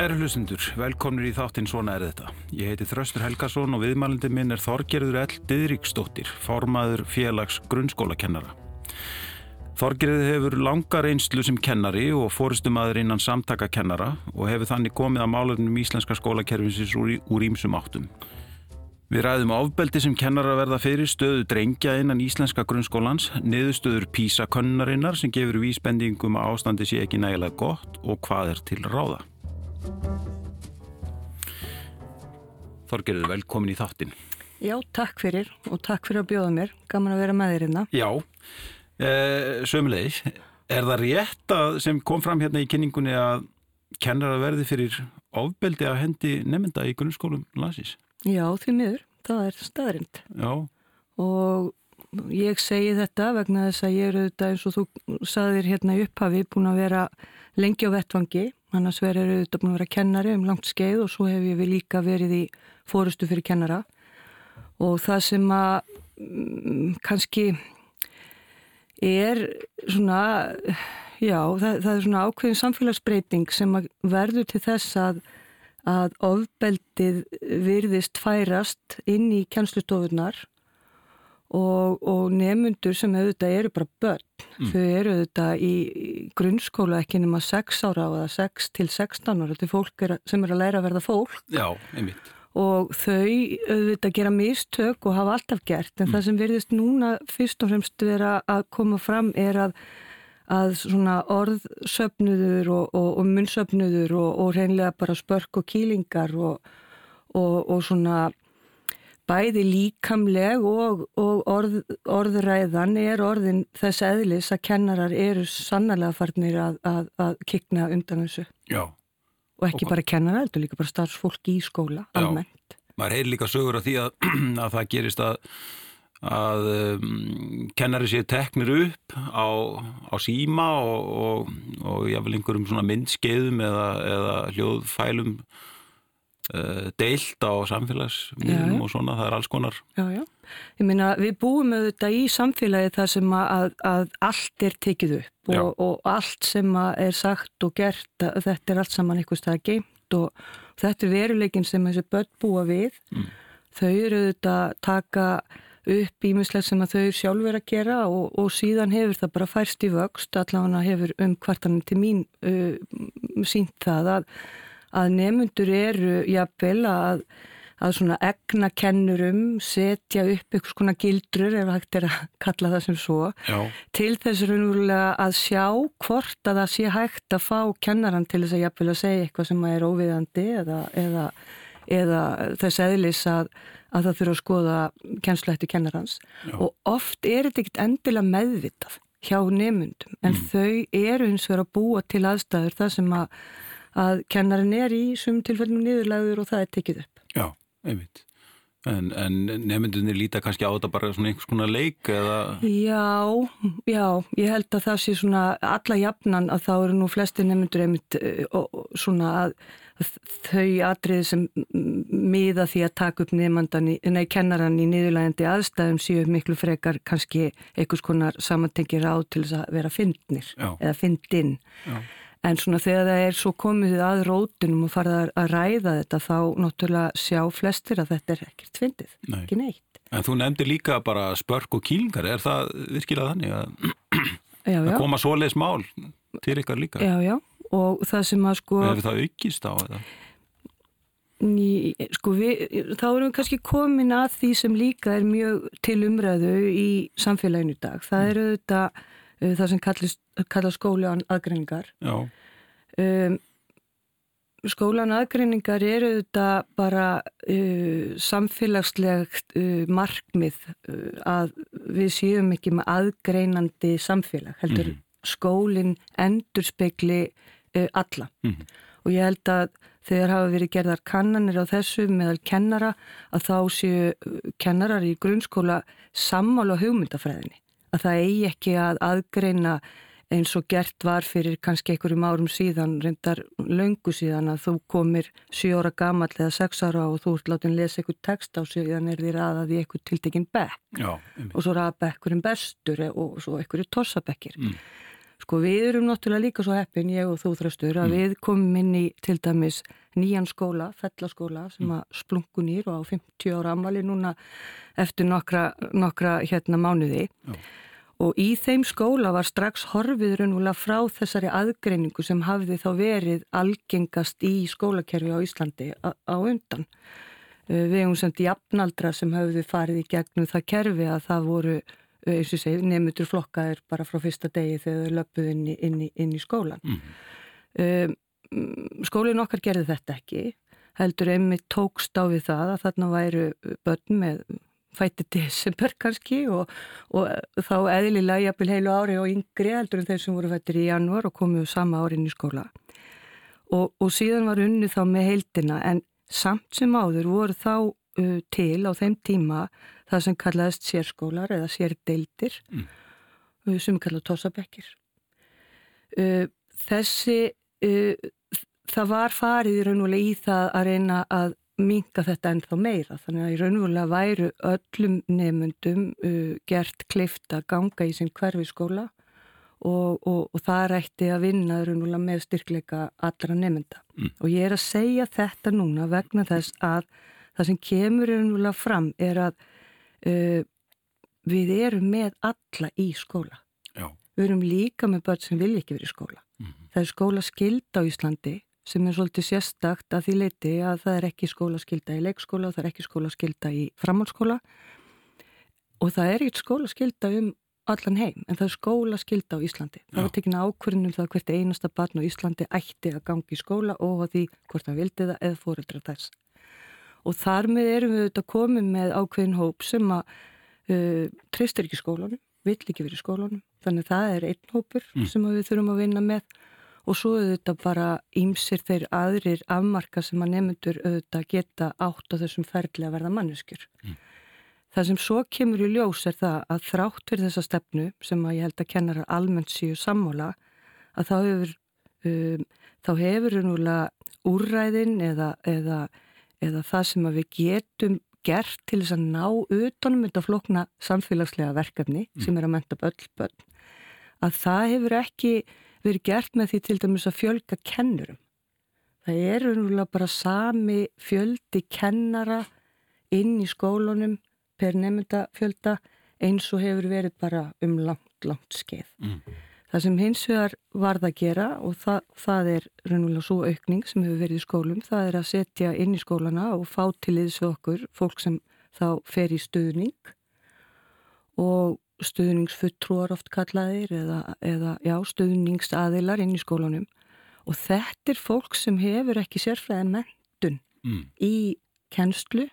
Kæru hlustendur, velkomnir í þáttinn Svona er þetta. Ég heiti Þröstur Helgason og viðmælindi minn er Þorgerður L. Didriksdóttir, formaður félags grunnskólakennara. Þorgerður hefur langar einslu sem kennari og fórustumadur innan samtaka kennara og hefur þannig komið að málunum íslenska skólakerfinsins úr ímsum áttum. Við ræðum ofbeldi sem kennara verða fyrir stöðu drengja innan íslenska grunnskólans, niðurstöður písakönnarinnar sem gefur vísbendingum að ástandi sé ekki nægilega gott og hvað er til ráða. Þorgerður, velkomin í þáttin. Já, takk fyrir og takk fyrir að bjóða mér. Gaman að vera með þér hérna. Já, eh, sömulegis. Er það rétt að sem kom fram hérna í kynningunni að kennara verði fyrir ofbeldi að hendi nefnda í grunnskólum landsins? Já, því miður. Það er staðrind. Já. Og ég segi þetta vegna þess að ég er auðvitað eins og þú saðir hérna í upphafi búin að vera lengi á vettvangi annars verður auðvitað búin að vera kennari um langt skeið og svo hef ég við líka verið í fórustu fyrir kennara og það sem að mm, kannski er svona já, það, það er svona ákveðin samfélagsbreyting sem verður til þess að að ofbeldið virðist færast inn í kjænslustofunar og, og nefnundur sem auðvitað eru bara börn, mm. þau eru auðvitað í, í grunnskóla ekki nema 6 ára það 6 til 16 ára, þetta er fólk er, sem er að læra að verða fólk Já, einmitt og þau auðvitað gera mistök og hafa alltaf gert en mm. það sem verðist núna fyrst og fremst vera að koma fram er að að svona orðsöfnuður og, og, og munnsöfnuður og, og reynlega bara spörk og kýlingar og svona bæði líkamleg og orð, orðræðan er orðin þess eðlis að kennarar eru sannarlega farnir að, að, að kikna undan þessu. Já. Og ekki bara kennarar, þetta er líka bara starfsfólk í skóla, almennt. Já, maður heyr líka sögur af því að, að það gerist að að um, kennari séu teknir upp á, á síma og, og, og jáfnvel einhverjum svona myndskeiðum eða, eða hljóðfælum deilt á samfélagsmiðlum og svona, það er alls konar. Já, já. Ég meina, við búum auðvitað í samfélagi þar sem að, að allt er tekið upp og, og allt sem er sagt og gert, þetta er allt saman einhvers það geimt og þetta er veruleikin sem þessi börn búa við. Mm. Þau eru auðvitað taka upp ímislega sem að þau sjálf verið að gera og, og síðan hefur það bara færst í vöxt, allavega hefur um kvartanum til mín uh, sínt það að, að nefnundur eru jafnvel að, að svona egna kennurum setja upp eitthvað svona gildrur ef hægt er að kalla það sem svo Já. til þess raunverulega að sjá hvort að það sé hægt að fá kennaran til þess að jafnvel að segja eitthvað sem er óviðandi eða, eða, eða þess eðlis að að það fyrir að skoða kennslætti kennarans Já. og oft er þetta ekkert endilega meðvitað hjá nefnundum en mm. þau eru eins og er að búa til aðstæður það sem að, að kennarin er í sum tilfellinu niðurlegur og það er tekið upp. Já, einmitt. En, en nefndunir líta kannski á þetta bara svona einhvers konar leik eða? Já, já, ég held að það sé svona alla jafnan að þá eru nú flesti nefndur einmitt eh, svona að þau atriði sem miða því að taka upp nefndan í, nei, kennaran í niðurlægandi aðstæðum séu miklu frekar kannski einhvers konar samantengir á til þess að vera fyndnir eða fyndinn. En svona þegar það er svo komið að rótunum og farið að ræða þetta þá náttúrulega sjá flestir að þetta er ekkert fyndið, Nei. ekki neitt. En þú nefndi líka bara spörk og kýlingar, er það virkilega þannig að, já, já. að koma svoleiðs mál til ykkar líka? Já, já, og það sem að sko... Hefur það aukist á þetta? Ný, sko við, þá erum við kannski komin að því sem líka er mjög til umræðu í samfélaginu dag. Það eru þetta það sem kallast skólan aðgreiningar. Um, skólan aðgreiningar eru þetta bara uh, samfélagslegt uh, markmið uh, að við séum ekki með aðgreinandi samfélag. Heldur mm -hmm. skólinn endur spekli alla. Mm -hmm. Og ég held að þegar hafa verið gerðar kannanir á þessu meðal kennara að þá séu kennarar í grunnskóla sammála hugmyndafræðinni. Að það eigi ekki að aðgreina eins og gert var fyrir kannski einhverjum árum síðan, reyndar löngu síðan að þú komir 7 ára gammal eða 6 ára og þú ert látið að lesa einhver text á síðan er því raðað í einhver tiltekinn bekk Já, og svo raða bekkurinn bestur og svo einhverju tossabekkir. Mm. Sko við erum náttúrulega líka svo heppin, ég og þú þröstur, að mm. við komum inn í til dæmis nýjan skóla, fellaskóla sem mm. að splungu nýr og á 50 ára amali núna eftir nokkra, nokkra hérna mánuði. Já. Og í þeim skóla var strax horfið raunvöla frá þessari aðgreiningu sem hafði þá verið algengast í skólakerfi á Íslandi á, undan. Við hefum semt jafnaldra sem hafði farið í gegnum það kerfi að það voru eins og segi, nefnutur flokkaðir bara frá fyrsta degi þegar þau löpuð inn í, inn í, inn í skólan. Mm. Um, skólinn okkar gerði þetta ekki, heldur einmitt tókst á við það að þarna væru börn með fætti desember kannski og, og þá eðlilega jafnvel heilu ári og yngri heldur en þeir sem voru fættir í janúar og komuðu sama árin í skóla. Og, og síðan var unni þá með heildina en samt sem áður voru þá uh, til á þeim tíma það sem kallaðist sérskólar eða sérdeildir mm. Sem kallaði tósabekkir. Þessi, það var farið í raunvöla í það að reyna að minga þetta ennþá meira þannig að í raunvöla væru öllum nefnundum gert kleifta ganga í sinn hverfi skóla og, og, og það rætti að vinna með styrkleika allra nefnunda mm. og ég er að segja þetta núna vegna þess að það sem kemur fram er að uh, við erum með alla í skóla. Já. Við erum líka með börn sem vilja ekki verið í skóla. Mm -hmm. Það er skóla skilda á Íslandi sem er svolítið sérstakt að því leiti að það er ekki skóla skilda í leikskóla og það er ekki skóla skilda í framhaldsskóla og það er ekkert skóla skilda um allan heim en það er skóla skilda á Íslandi. Það var tekina ákvörnum það hvert einasta barn á Íslandi ætti að gangi í skóla og því hvort það vildi það eða fóreldra þess og þar með erum við auðvitað komið með ákveðin hóp sem að uh, tristir ekki skólanum, vill ekki verið skólanum þannig það er einn hópur mm. sem við þurfum að vinna með og svo auðvitað bara ímsir þeir aðrir afmarka sem að nefnendur auðvitað geta átt á þessum ferli að verða manneskjur. Mm. Það sem svo kemur í ljós er það að þrátt fyrir þessa stefnu sem að ég held að kennar almennt síu sammóla að þá hefur, um, þá hefur úrræðin eða, eða eða það sem við getum gert til þess að ná utanum þetta flokna samfélagslega verkefni mm. sem er að menta öll börn að það hefur ekki verið gert með því til dæmis að fjölga kennurum. Það er umhverjulega bara sami fjöldi kennara inn í skólunum per nefnda fjölda eins og hefur verið bara um langt, langt skeið. Mm. Það sem hins vegar varð að gera og það, það er raunverulega svo aukning sem hefur verið í skólum, það er að setja inn í skólana og fá til þess við okkur fólk sem þá fer í stuðning og stuðningsfuttrúar oft kallaðir eða, eða já, stuðningsaðilar inn í skólanum og þetta er fólk sem hefur ekki sérfræði mentun mm. í kennslu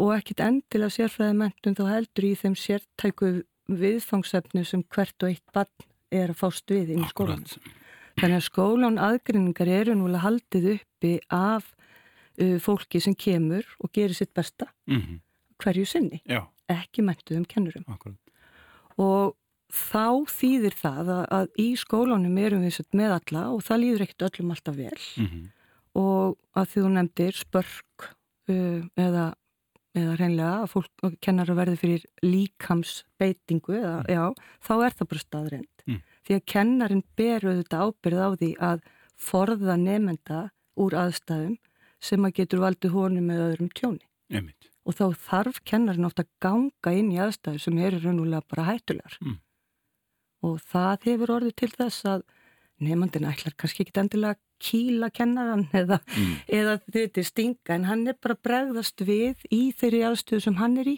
og ekkit endilega sérfræði mentun þá heldur í þeim sértæku viðfangsefnu sem hvert og eitt barn er að fást við inn í skólan. Þannig að skólan aðgrinningar eru núlega haldið uppi af uh, fólki sem kemur og gerir sitt besta mm -hmm. hverju sinni, Já. ekki mentuðum kennurum. Akkurat. Og þá þýðir það að, að í skólanum erum við með alla og það líður ekkert öllum alltaf vel mm -hmm. og að því þú nefndir spörk uh, eða eða reynlega að fólk kennar að verði fyrir líkamsbeitingu eða, mm. já, þá er það bara staðrind mm. því að kennarin beru þetta ábyrð á því að forða nefnda úr aðstæðum sem að getur valdið honum með öðrum tjóni Einmitt. og þá þarf kennarin ofta að ganga inn í aðstæðu sem eru raunulega bara hættulegar mm. og það hefur orðið til þess að nefnandin ætlar kannski ekki endilega kýla kennaran eða, mm. eða þetta er stinga en hann er bara bregðast við í þeirri aðstöðu sem hann er í.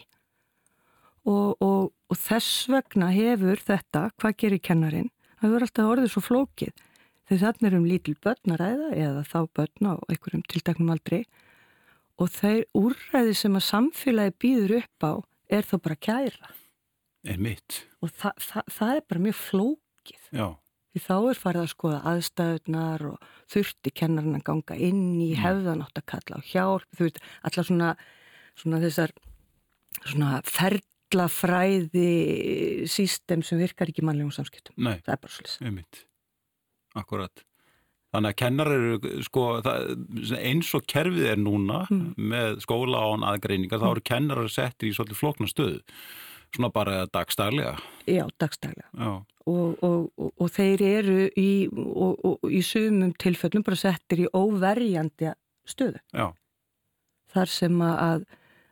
Og, og, og þess vegna hefur þetta, hvað gerir kennarin, það hefur alltaf orðið svo flókið. Þegar þarna er um lítil börn að ræða eða þá börn á einhverjum tildaknum aldrei og þeir úrræði sem að samfélagi býður upp á er þá bara kæra. Er mitt og þa þa það er bara mjög flókið. Já Því þá er farið að skoða aðstæðunar og þurfti kennarinn að ganga inn í mm. hefðan átt að kalla á hjálp. Þú veist, allar svona, svona þessar svona ferlafræði sístem sem virkar ekki mannlegum samskiptum. Nei, það er bara svolítið. Einmitt, akkurat. Þannig að kennar eru, sko, það, eins og kerfið er núna mm. með skóla án aðgreiningar, mm. þá eru kennarar settir í svolítið flokna stöðu Svona bara dagstælega? Já, dagstælega. Já. Og, og, og, og þeir eru í, í sumum tilfellum bara settir í óverjandi stöðu. Já. Þar sem að,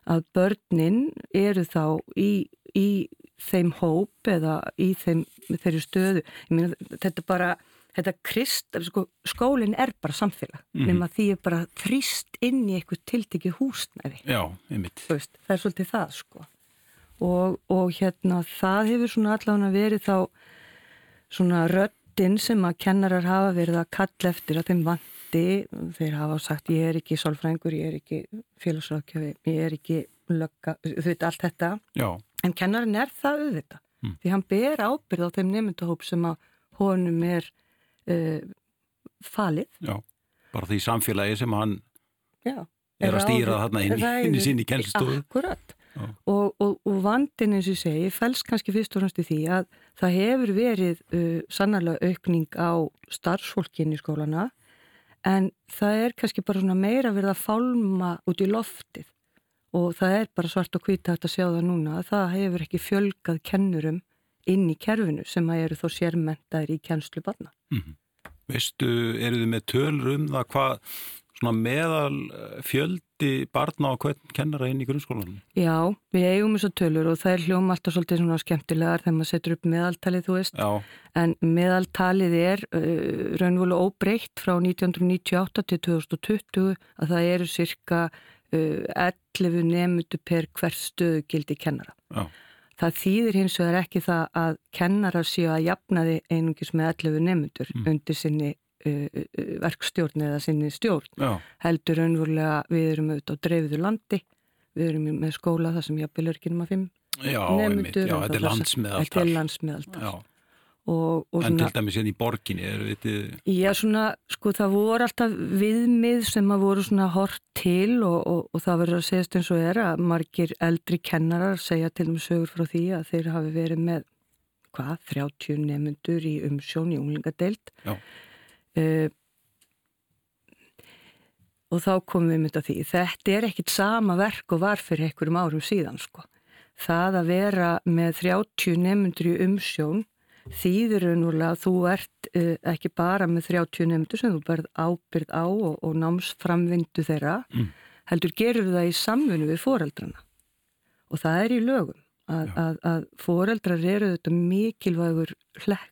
að börnin eru þá í, í þeim hóp eða í þeim, þeirri stöðu. Ég meina, þetta bara þetta krist, sko, skólinn er bara samfélag, mm -hmm. nema því er bara þrýst inn í eitthvað tiltekið húsnæði Já, einmitt veist, það er svolítið það sko og, og hérna það hefur svona allavega verið þá svona röttin sem að kennarar hafa verið að kalla eftir að þeim vandi þeir hafa sagt ég er ekki sálfrængur, ég er ekki félagsrákjafi, ég er ekki lögga, þú veit allt þetta Já. en kennarin er það auðvitað mm. því hann ber ábyrð á þeim nefndahóp sem að honum er uh, falið. Já, bara því samfélagi sem hann Já, er að stýra þarna inn, í sinni kjensstofu. Akkurat. Og, og, og vandin eins og ég segi fælst kannski fyrst og náttúrulega því að það hefur verið uh, sannarlega aukning á starfsfólkin í skólana en það er kannski bara svona meira verið að fálma út í loftið og það er bara svart og hvita að sjá það núna að það hefur ekki fjölgað kennurum inn í kerfinu sem að eru þó sérmentaðir í kjenslu barna. Mm -hmm. Veistu, eru þið með tölur um það hvað meðal eh, fjöldi barna og hvern kennara inn í grunnskólanum? Já, við eigum þessar tölur og það er hljóma alltaf svolítið svona skemmtilegar þegar maður setur upp meðaltalið, þú veist. Já. En meðaltalið er uh, raunvölu óbreytt frá 1998 til 2020 að það eru cirka uh, 11 nefndu per hver stöðu gildi kennara. Já. Það þýðir hins vegar ekki það að kennarar séu að jafna þið einungis með 11 nefndur mm. undir sinni verkstjórn eða sinni stjórn. Já. Heldur raunverulega við erum auðvitað á dreifiður landi, við erum með skóla þar sem jafnvel er ekki náma 5 nefndur. Já, þetta er landsmiðaldar. Þetta er landsmiðaldar. Já. Og, og en svona, til dæmis hérna í borginni er vitið... Já svona sko það voru alltaf viðmið sem að voru svona hort til og, og, og það verður að segjast eins og er að margir eldri kennarar segja til um sögur frá því að þeir hafi verið með hvað, 30 nefnundur í umsjón í unglingadeild uh, og þá komum við mynda því. Þetta er ekkit sama verk og var fyrir einhverjum árum síðan sko. Það að vera með 30 nefnundur í umsjón raunverulega að þú ert uh, ekki bara með 30 nefndur sem þú berð ábyrð á og, og námsframvindu þeirra, mm. heldur gerur það í samfunnu við foreldrana. Og það er í lögum að, að, að foreldrar eru þetta mikilvægur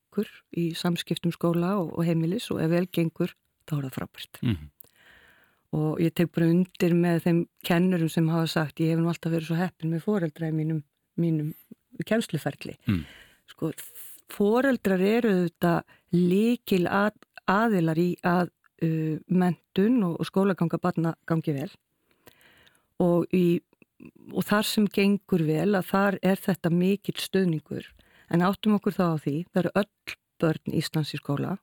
hlekkur í samskiptum skóla og, og heimilis og ef vel gengur þá er það frábært mm. og ég tek bara undir með þeim kennurum sem hafa sagt ég hef nú alltaf verið svo heppin með foreldra í mínum, mínum kennsluferli mm. sko foreldrar eru þetta líkil að, aðilar í að uh, mentun og, og skólaganga barna gangi vel og, í, og þar sem gengur vel að þar er þetta mikil stöðningur en áttum okkur þá á því það eru öll börn Íslands í skóla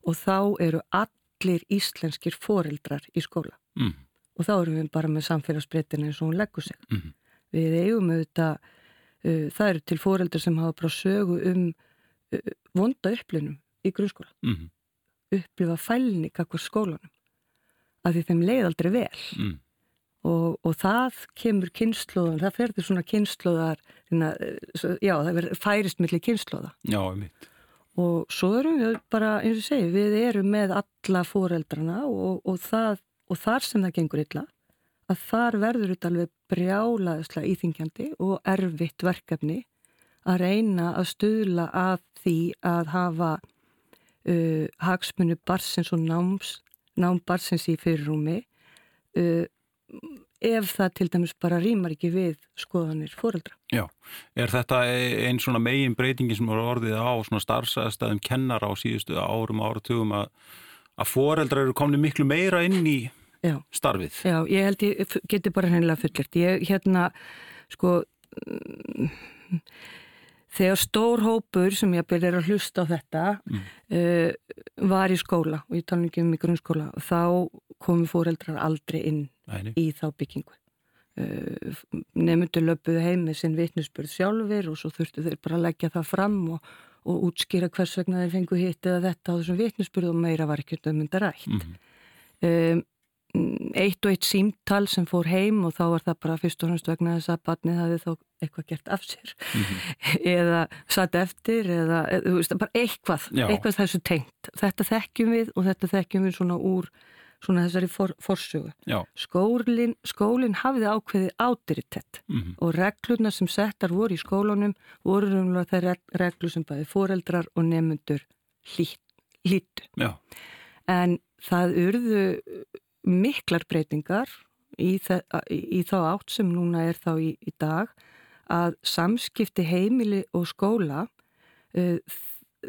og þá eru allir íslenskir foreldrar í skóla mm. og þá eru við bara með samfélagsbreytin eins og hún leggur sig mm. við eigum auðvitað uh, það eru til foreldrar sem hafa bara sögu um vonda upplunum í grunnskóla mm upplifa fælni kakvar skólanum að því þeim leið aldrei vel mm. Og, og það kemur kynnslóðan, það ferður svona kynnslóðar já það verður færist millir kynnslóða já, og svo erum við bara eins og segi, við erum með alla fóreldrana og, og, það, og þar sem það gengur illa að þar verður þetta alveg brjálaðislega íþingjandi og erfitt verkefni að reyna að stuðla að því að hafa uh, hagsmunni barsins og náms, nám barsins í fyrirrúmi uh, ef það til dæmis bara rýmar ekki við skoðanir fóreldra. Já, er þetta einn svona megin breytingi sem voru orðið á svona starfsæðstæðum kennar á síðustu árum áratugum að, að fóreldra eru komni miklu meira inn í Já. starfið? Já, ég held ég geti bara hennilega fullert. Ég hérna sko þegar stór hópur sem ég byrðir að hlusta á þetta mm. uh, var í skóla og ég tala ekki um í grunnskóla og þá komi fóreldrar aldrei inn Æni. í þá byggingu uh, nefndu löpuðu heim með sinn vitnusbyrð sjálfur og svo þurftu þeir bara að leggja það fram og, og útskýra hvers vegna þeir fengu hitt eða þetta á þessum vitnusbyrð og meira var ekki um þetta rætt mm. um, eitt og eitt símtal sem fór heim og þá var það bara fyrst og fremst vegna þess að barnið hafi þá eitthvað gert af sér mm -hmm. eða satt eftir eða, þú veist, bara eitthvað, Já. eitthvað þessu tengt. Þetta þekkjum við og þetta þekkjum við svona úr svona þessari for, forsögu. Skólin, skólin hafiði ákveðið ádiritet mm -hmm. og reglurna sem settar voru í skólunum voru umlað þeir reglu sem bæði foreldrar og nefnundur hlýttu. En það urðu miklar breytingar í, í þá átt sem núna er þá í, í dag að samskipti heimili og skóla uh,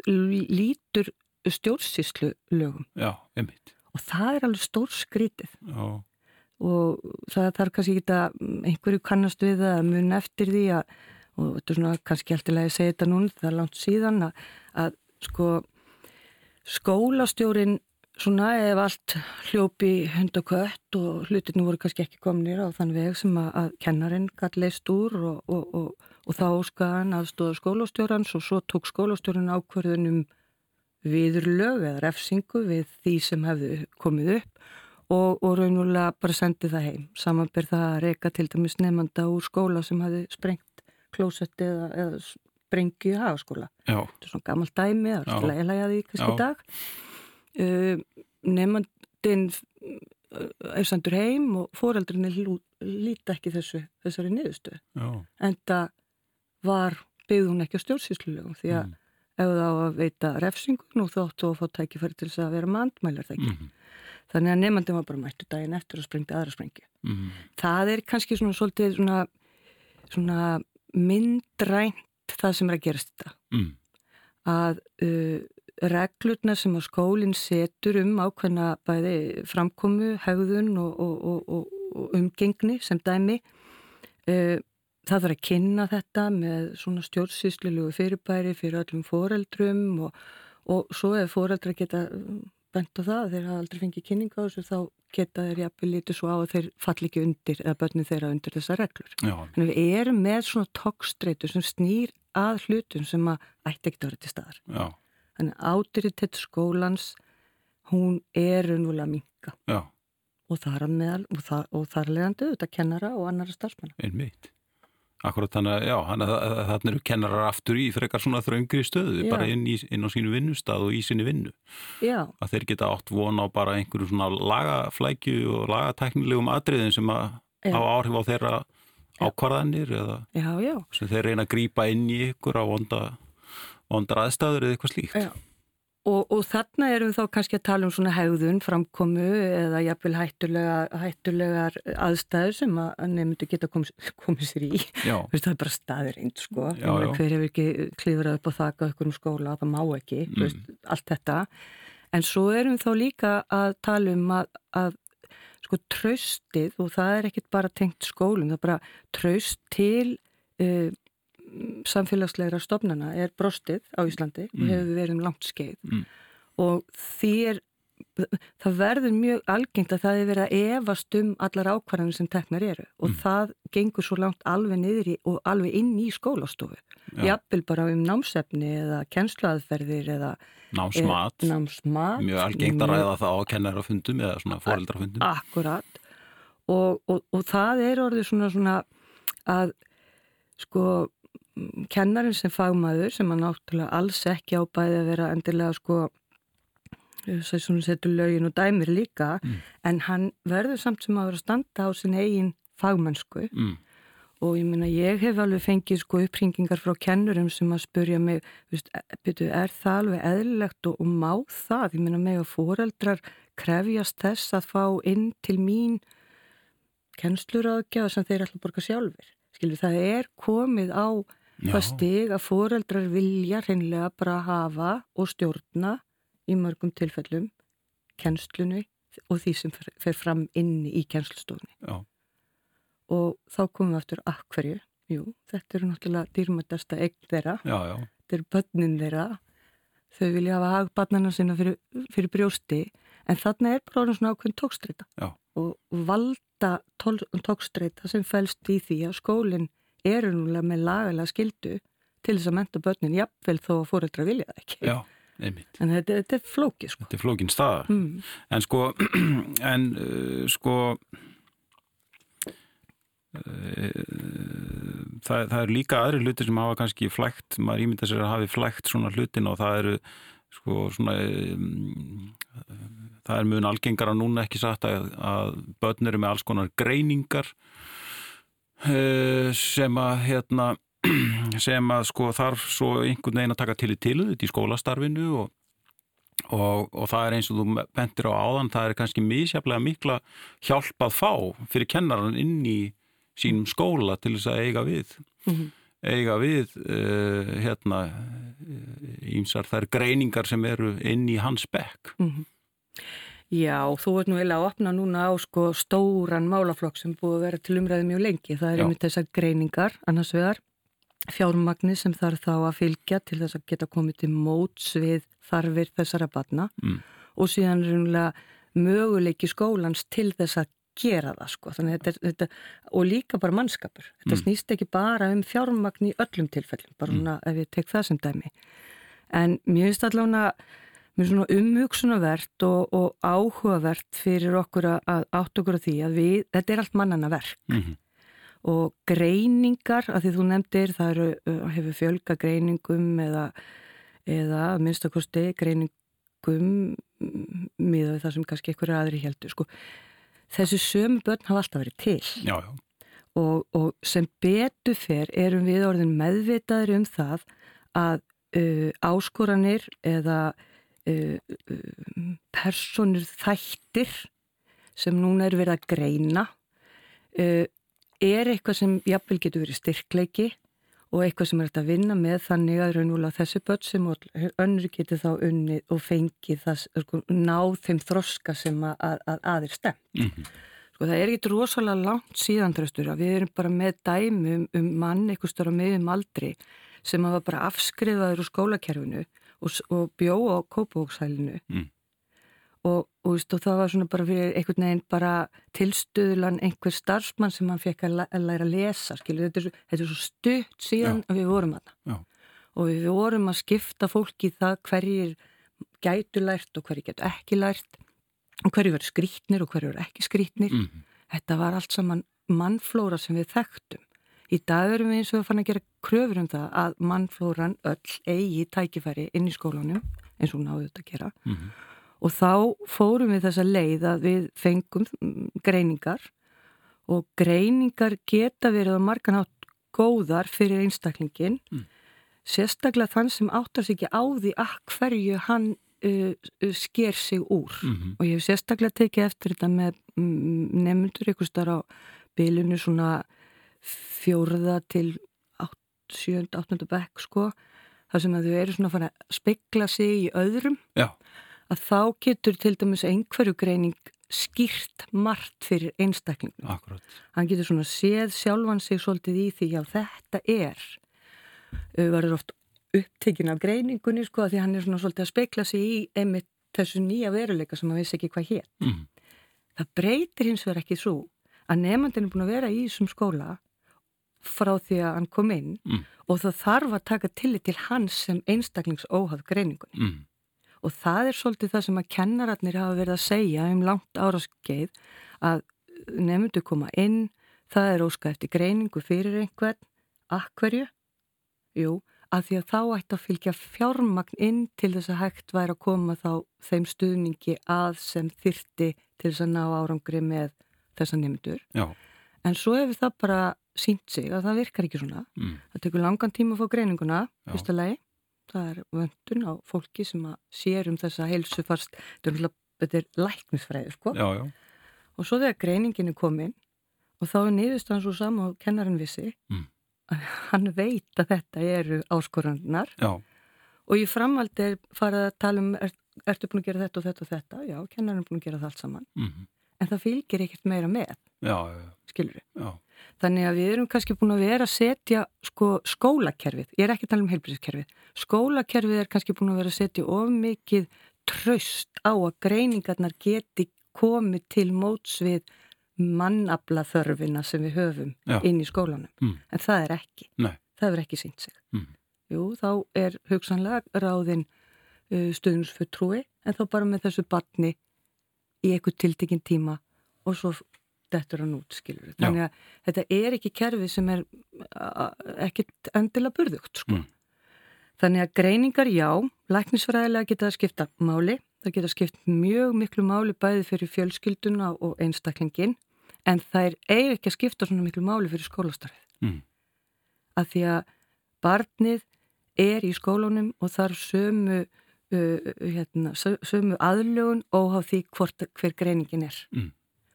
lítur stjórnsýslu lögum. Já, einmitt og það er alveg stór skrítið Já. og það þarf kannski ekki að einhverju kannast við að mun eftir því að, og þetta er svona kannski alltaf að segja þetta núna, það er langt síðan að, að sko skólastjórin svona ef allt hljópi hund og kött og hlutinu voru kannski ekki komnir á þann veg sem að, að kennarinn gæti leist úr og, og, og, og þá skaðan aðstóða skólastjórans og svo tók skólastjórin ákverðunum viðurlög eða refsingu við því sem hefðu komið upp og, og raunulega bara sendið það heim. Samanber það að reyka til dæmis nefnda úr skóla sem hefði sprengt klósetti eða, eða sprengið hagaskóla. Þetta er svona gammalt dæmi, það er alltaf leiðilega því kannski dag. Uh, Nefndin uh, er sendur heim og foreldrinni líti ekki þessu, þessari niðurstöðu. En það var byggð hún ekki á stjórnsýslulegum því að mm ef þá að veita refsingun og þóttu að fá tækifæri til þess að vera mandmælar það ekki. Mm -hmm. Þannig að nefnandi var bara mættu daginn eftir og sprengti aðra sprengi. Mm -hmm. Það er kannski svona svolítið svona, svona myndrænt það sem er að gerast þetta. Mm. Að uh, reglurna sem að skólinn setur um ákveðna bæði framkomu, haugðun og, og, og, og umgengni sem dæmi uh, það þarf að kynna þetta með svona stjórnsýslilugu fyrirbæri fyrir öllum foreldrum og, og svo ef foreldra geta bent á það, þeir hafa aldrei fengið kynninga á þessu þá geta þeir jafnvel lítið svo á að þeir falli ekki undir eða börnum þeirra undir þessa reglur. Já. Þannig við erum með svona tókstreitu sem snýr að hlutum sem að ætti ekkert að vera til staðar. Já. Þannig ádiritet skólans hún er unvulega minka. Já. Og þar, meðal, og þar, og þar leðandi auðvitað kennara og annara starfsmanna. Einmitt. Akkurat þannig að, þannig eru kennarar aftur í frekar svona þraungri stöðu, já. bara inn, í, inn á sínu vinnustad og í sínu vinnu. Já. Að þeir geta átt vona á bara einhverju svona lagaflækju og lagatæknilegum atriðin sem að á áhrif á þeirra ákvarðanir eða já, sem þeir reyna að grýpa inn í ykkur á vonda, vonda aðstæður eða eitthvað slíkt. Já. Og, og þarna erum við þá kannski að tala um svona hegðun, framkomu eða jafnvel hættulega, hættulegar aðstæður sem að nefndu geta komið, komið sér í. Veist, það er bara staður einn sko. Já, já. Hver hefur ekki klifrað upp og þakka okkur um skóla, það má ekki, mm. veist, allt þetta. En svo erum við þá líka að tala um að, að sko tröstið og það er ekkit bara tengt skólum, það er bara tröst til uh, samfélagslegra stofnana er brostið á Íslandi mm. og hefur verið um langt skeið. Mm. og því er það verður mjög algengt að það er verið að evast um allar ákvarðanir sem teknar eru. Og mm. það gengur svo langt alveg niður í, og alveg inn í skólastofu. Jafnvel bara um námsefni eða kennsluaðferðir eða námsmat, e, námsmat. Mjög algengt að ræða það á kennarafundum eða svona foreldrafundum. Akkurat. Og, og, og það er orðið svona, svona að sko kennarin sem fagmaður sem að náttúrulega alls ekki á bæði að vera endilega sko sem setur lögin og dæmir líka mm. en hann verður samt sem að vera að standa á sin eigin fagmennsku mm. og ég minna ég hef alveg fengið sko uppringingar frá kennurum sem að spurja mig veist, e, byrju, er það alveg eðlilegt og, og má það, ég minna mig að foreldrar krefjast þess að fá inn til mín kennsluráðgjáð sem þeir að borga sjálfur skilur það er komið á það stig að foreldrar vilja hreinlega bara hafa og stjórna í mörgum tilfellum kennslunni og því sem fer fram inn í kennslustofni. Já. Og þá komum við aftur að hverju. Jú, þetta eru náttúrulega dýrmættasta eign þeirra. Já, já. Þetta eru börnin þeirra. Þau vilja hafa hagbarnarna sinna fyrir, fyrir brjósti en þarna er bara svona ákveðin tókstreita. Og valda tókstreita sem fælst í því að skólinn eru núlega með lagalega skildu til þess að menta börnin jafnvel þó að fóreldra vilja það ekki. Já, einmitt. En þetta, þetta er flókið, sko. Þetta er flókin staða. Mm. En sko, en uh, sko, uh, það, það er líka aðri hluti sem hafa kannski flægt, maður ímynda sér að hafi flægt svona hlutin og það eru sko svona, um, það er mjög algengara núna ekki satt að, að börn eru með alls konar greiningar uh, sem að hérna sem að sko þarf svo einhvern veginn að taka til í tiluðut í skólastarfinu og Og, og það er eins og þú bentir á áðan, það er kannski misjaflega mikla hjálp að fá fyrir kennaran inn í sínum skóla til þess að eiga við. Mm -hmm. Eiga við uh, hérna ímsar þær greiningar sem eru inn í hans bekk. Mm -hmm. Já, þú ert nú eða að opna núna á sko stóran málaflokk sem búið að vera til umræði mjög lengi. Það er Já. einmitt þessar greiningar, annars vegar fjármagni sem þarf þá að fylgja til þess að geta komið til móts við þarfir þessara batna Mm. og síðan raunulega möguleiki skólans til þess að gera það sko. Þetta, þetta, og líka bara mannskapur. Þetta Mm. snýst ekki bara um fjármagn í öllum tilfellum, bara svona ef ég tek það sem dæmi. En mér finnst allavega mér svona umhugsunavert og, og áhugavert fyrir okkur að, átt okkur á því að við, þetta er allt mannana verk Mm og greiningar, að því þú nefndir, það eru, uh, hefur fjölga greiningum eða, eða minnstakosti greiningum mm, miða við það sem kannski einhverju aðri heldur. Sko. Þessi sömu börn hafa alltaf verið til Já, já. og, og sem betur fer erum við orðin meðvitaður um það að uh, áskoranir eða uh, uh, personur þættir sem núna er verið að greina uh, er eitthvað sem jafnvel getur verið styrkleiki og eitthvað sem er hægt að vinna með þannig að raunvúlega þessi börn sem önnur getur þá unnið og fengið það, sko, náð þeim þroska sem að, að, að aðir stem. Mm Sko það er ekki rosalega langt síðan tröstur að við erum bara með dæmi um, mann eitthvað stóra miðum aldri sem var bara afskrifaður úr skólakerfinu og, og bjó á kópavóksælinu Mm. Og, og, veist, og það var svona bara fyrir einhvern veginn bara tilstuðlan einhver starfsmann sem hann fekk að, læ- að læra að lesa skilur, þetta er svo, þetta er svo stutt síðan að við vorum að Já. og við vorum að skipta fólki það hverjir gætu lært og hverjir gætu ekki lært og hverjir verður skrítnir og hverjir verður ekki skrítnir Mm Þetta var allt saman mannflóra sem við þekktum. Í dag erum við eins og að fann að gera kröfur um það að mannflóran öll eigi tækifæri inn í skólanum, eins og náðu þetta að gera. -hmm. Og þá fórum við þessa leið að við fengum mm, greiningar og greiningar geta verið á marganhátt góðar fyrir einstaklingin, Mm. sérstaklega þann sem áttar sig ekki á því að hverju hann uh, uh, sker sig úr Mhm. og ég hef sérstaklega tekið eftir þetta með mm, nefndur ykkur starf á bylunu svona fjórða til átt, sjönda, áttunda bekk sko, þar sem að þau eru svona að fara að spekla sig í öðrum Já. Að þá getur til dæmis einhverju greining skýrt margt fyrir einstaklingum. Akkurat. Hann getur svona séð sjálfan sig svolítið í því að þetta er uh, verður oft upptekinn af greiningunni sko að því hann er svona svolítið að spekla sig í einmitt þessu nýja veruleika sem hann vissi ekki hvað hér. Mm Það breytir hins vegar ekki svo að nefndin er búin að vera í þessum skóla frá því að hann kom inn Mm. og það þarf að taka tillit til hans sem einstaklingsóhaf greiningunni. Mm Og það er svolítið það sem að kennararnir hafa verið að segja um langt áraskeið að nefndu koma inn, það er óska eftir greiningu fyrir einhvern, akkverju? Jú, að því að þá ætti að fylgja fjármagn inn til þess að hægt væri að koma þá þeim stuðningi að sem þyrti til þess að ná árangri með þessa nefndur. Já. En svo hefur það bara sínt sig að það virkar ekki svona. Mm Það tekur langan tíma að fá greininguna, fyrsta lagi. Það er vöndun á fólki sem að sér um þessa er, náttúrulega- þetta er læknisfræði, sko. Já, já. Og svo þegar greiningin er komin og þá er niðurstaðan svo sama og kennarinn vissi, Mm. að hann veit að þetta eru áskorannar Já. og í framhaldi er farið að tala um, er, ertu búin að gera þetta og þetta og þetta? Já, kennarinn er búin að gera það allt saman. Mm En það fylgir ekkert meira með, Já, já, já. skilur við. Þannig að við erum kannski búin að vera að setja sko, skólakerfið, ég er ekki að tala um heilbríðiskerfið, skólakerfið er kannski búin að vera að setja of mikið tröst á að greiningarnar geti komið til móts við mannabla þörfina sem við höfum Já. inn í skólanum. Mm. En það er ekki. Nei. Það er ekki sínt sig. Mm. Jú, þá er hugsanlega ráðin uh, stuðnusfulltrúi en þá bara með þessu batni í eitthvað tiltekinn tíma og svo dettur hann út, skilur. Þannig að þetta er ekki kerfi sem er ekkit endilega burðugt, sko. Mm. Þannig að greiningar, já, læknisfræðilega geta það skipta máli. Það geta skipt mjög miklu máli bæði fyrir fjölskylduna og einstaklingin en það er eiginlega ekki að skipta svona miklu máli fyrir skólastarfið. Mm. Að því að barnið er í skólunum og þar sömu, uh, hérna, sömu aðlögun og á því hvort, hver greiningin er. Mm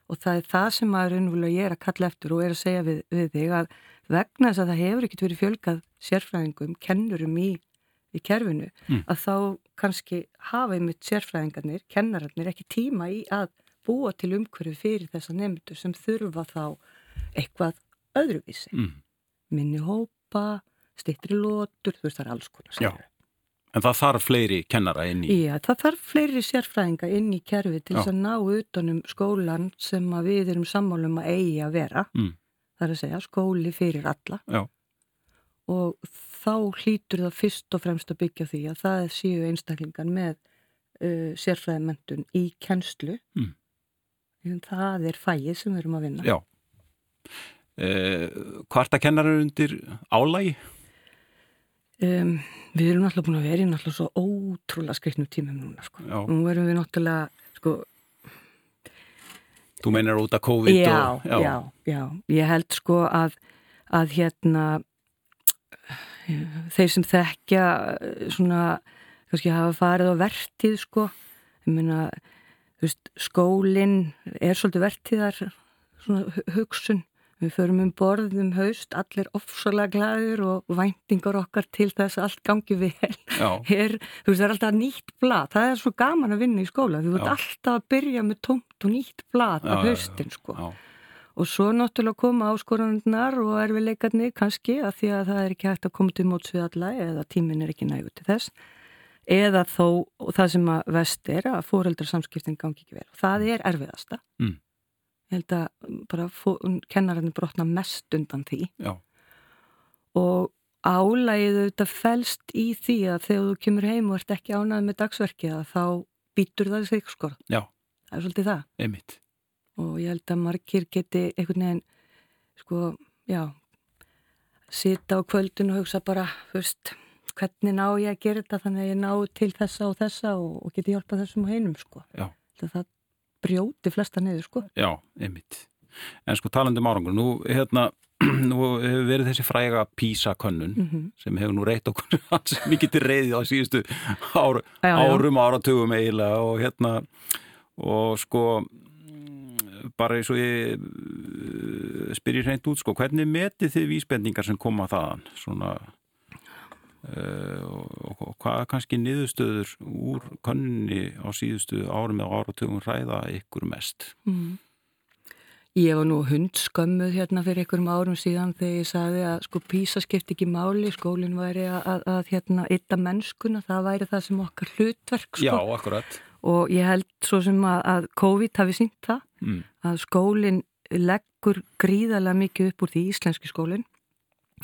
og það er það sem maður er að kalla eftir og er að segja við, við þig að vegna þess að það hefur ekkert verið fjölgað sérfræðingum, kennurum í, í kerfinu, mm. að þá kannski hafa einmitt sérfræðingarnir, kennararnir ekki tíma í að búa til umhverju fyrir þessa nefndu sem þurfa þá eitthvað öðruvísi. Mm. Minni hópa, stittri lótur, þú veist það er alls konar. Já. En það þarf fleiri kennara inn í? Já, það þarf fleiri sérfræðinga inn í kerfi til þess að ná utanum skólan sem við erum sammálum að eigi að vera. Mm. Það er að segja skóli fyrir alla. Já. Og þá hlýtur það fyrst og fremst að byggja því að það séu einstaklingan með uh, sérfræðimendun í kennslu. Mm. Það er fæið sem við erum að vinna. Já. Eh, Hvarta kennarar undir álægi? Um, við erum náttúrulega búin að vera í náttúrulega svo ótrúlega skriktnum tímum núna sko. Nú erum við náttúrulega sko Þú meinar út af COVID já, og, já. já, já, ég held sko að að hérna þeir sem þekkja svona, kannski hafa farið á vertið sko þú veist, skólinn er svolítið vertiðar svona hugsun Við förum um borð um haust, allir ofsalega glæður og væntingar okkar til þess að allt gangi vel. Her, þú veist, það er alltaf nýtt blad. Það er svo gaman að vinna í skóla. Þú veit alltaf að byrja með tómt og nýtt blad af haustin, sko. Já. Og svo náttúrulega koma áskoranundnar og erfileikarnir kannski að því að það er ekki hægt að koma til móts við alla eða tímin er ekki nægu til þess. Eða þó, það sem að vest er að fóreldrarsamskiptin gangi ekki vel. Það er erfiðasta. Mm ég held að bara kennarinn brotna mest undan því Já. og álægið auðvitað fælst í því að þegar þú kemur heim og ert ekki ánað með dagsverkið þá býtur það sig sko Já. það er svolítið það Einmitt. og ég held að margir geti einhvern veginn sko, já sita á kvöldun og hugsa bara fyrst, hvernig ná ég að gera þetta þannig að ég ná til þessa og þessa og, og geti hjálpað þessum á heinum sko það brjóti flesta niður sko. Já, einmitt. En sko talandum árangur, nú, hérna, nú hefur verið þessi fræga písakönnun mm -hmm. sem hefur nú reytt okkur hans mikið til reyði á síðustu ár, já, já. árum áratugum eiginlega og hérna og sko bara eins og ég spyrir hreint út sko, hvernig metið þið vísbendingar sem koma þaðan svona Uh, og hvað kannski niðurstöður úr konunni á síðustu árum eða áratugum ræða ykkur mest? Mm. Ég var nú hundskömmuð hérna fyrir ykkurum árum síðan þegar ég sagði að sko písa skipt ekki máli, skólinn væri að, að, að hérna ytta mennskuna, það væri það sem okkar hlutverk sko. Já, akkurat. Og ég held svo sem að, að COVID hafi sínt það, mm. að skólinn leggur gríðarlega mikið upp úr því íslenski skólinn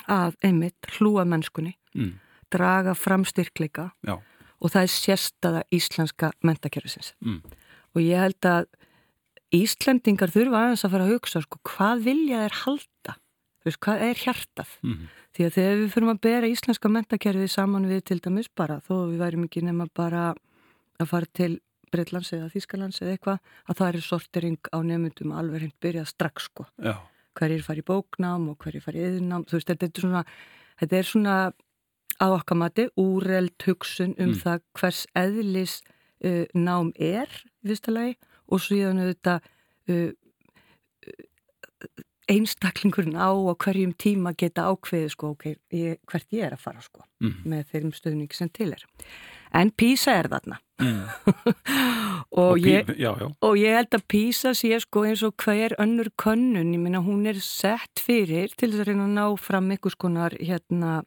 að einmitt hlúa mennskunni. Mm draga fram styrkleika Já. og það er sérstaða íslenska mentakerfisins mm. og ég held að Íslendingar þurfa aðeins að fara að hugsa sko, hvað vilja þeir halda veist, hvað er hjartað mm. því að þegar við fyrir að bera íslenska mentakerfið saman við til dæmis bara þó við værim ekki nema bara að fara til Breitlands eða Þískalands eða eitthvað að það er sortering á nefndum alveg hreint byrjað strax sko hverjir fari í bóknám og hverjir fari í yðnám þú veist þetta er svona þetta er svona að okkar mati úreld hugsun um mm. það hvers eðlis uh, nám er í fyrsta lagi og síðan auðvitað uh, einstaklingurinn á og hverjum tíma geta ákveðið sko okay, ég, hvert ég er að fara sko mm. með þeirrim stöðningi sem til er en Písa er þarna mm. og, og, ég, já, já. og ég held að Písa sé sko eins og hver önnur könnun, ég minna hún er sett fyrir til þess að reyna að ná fram einhvers konar hérna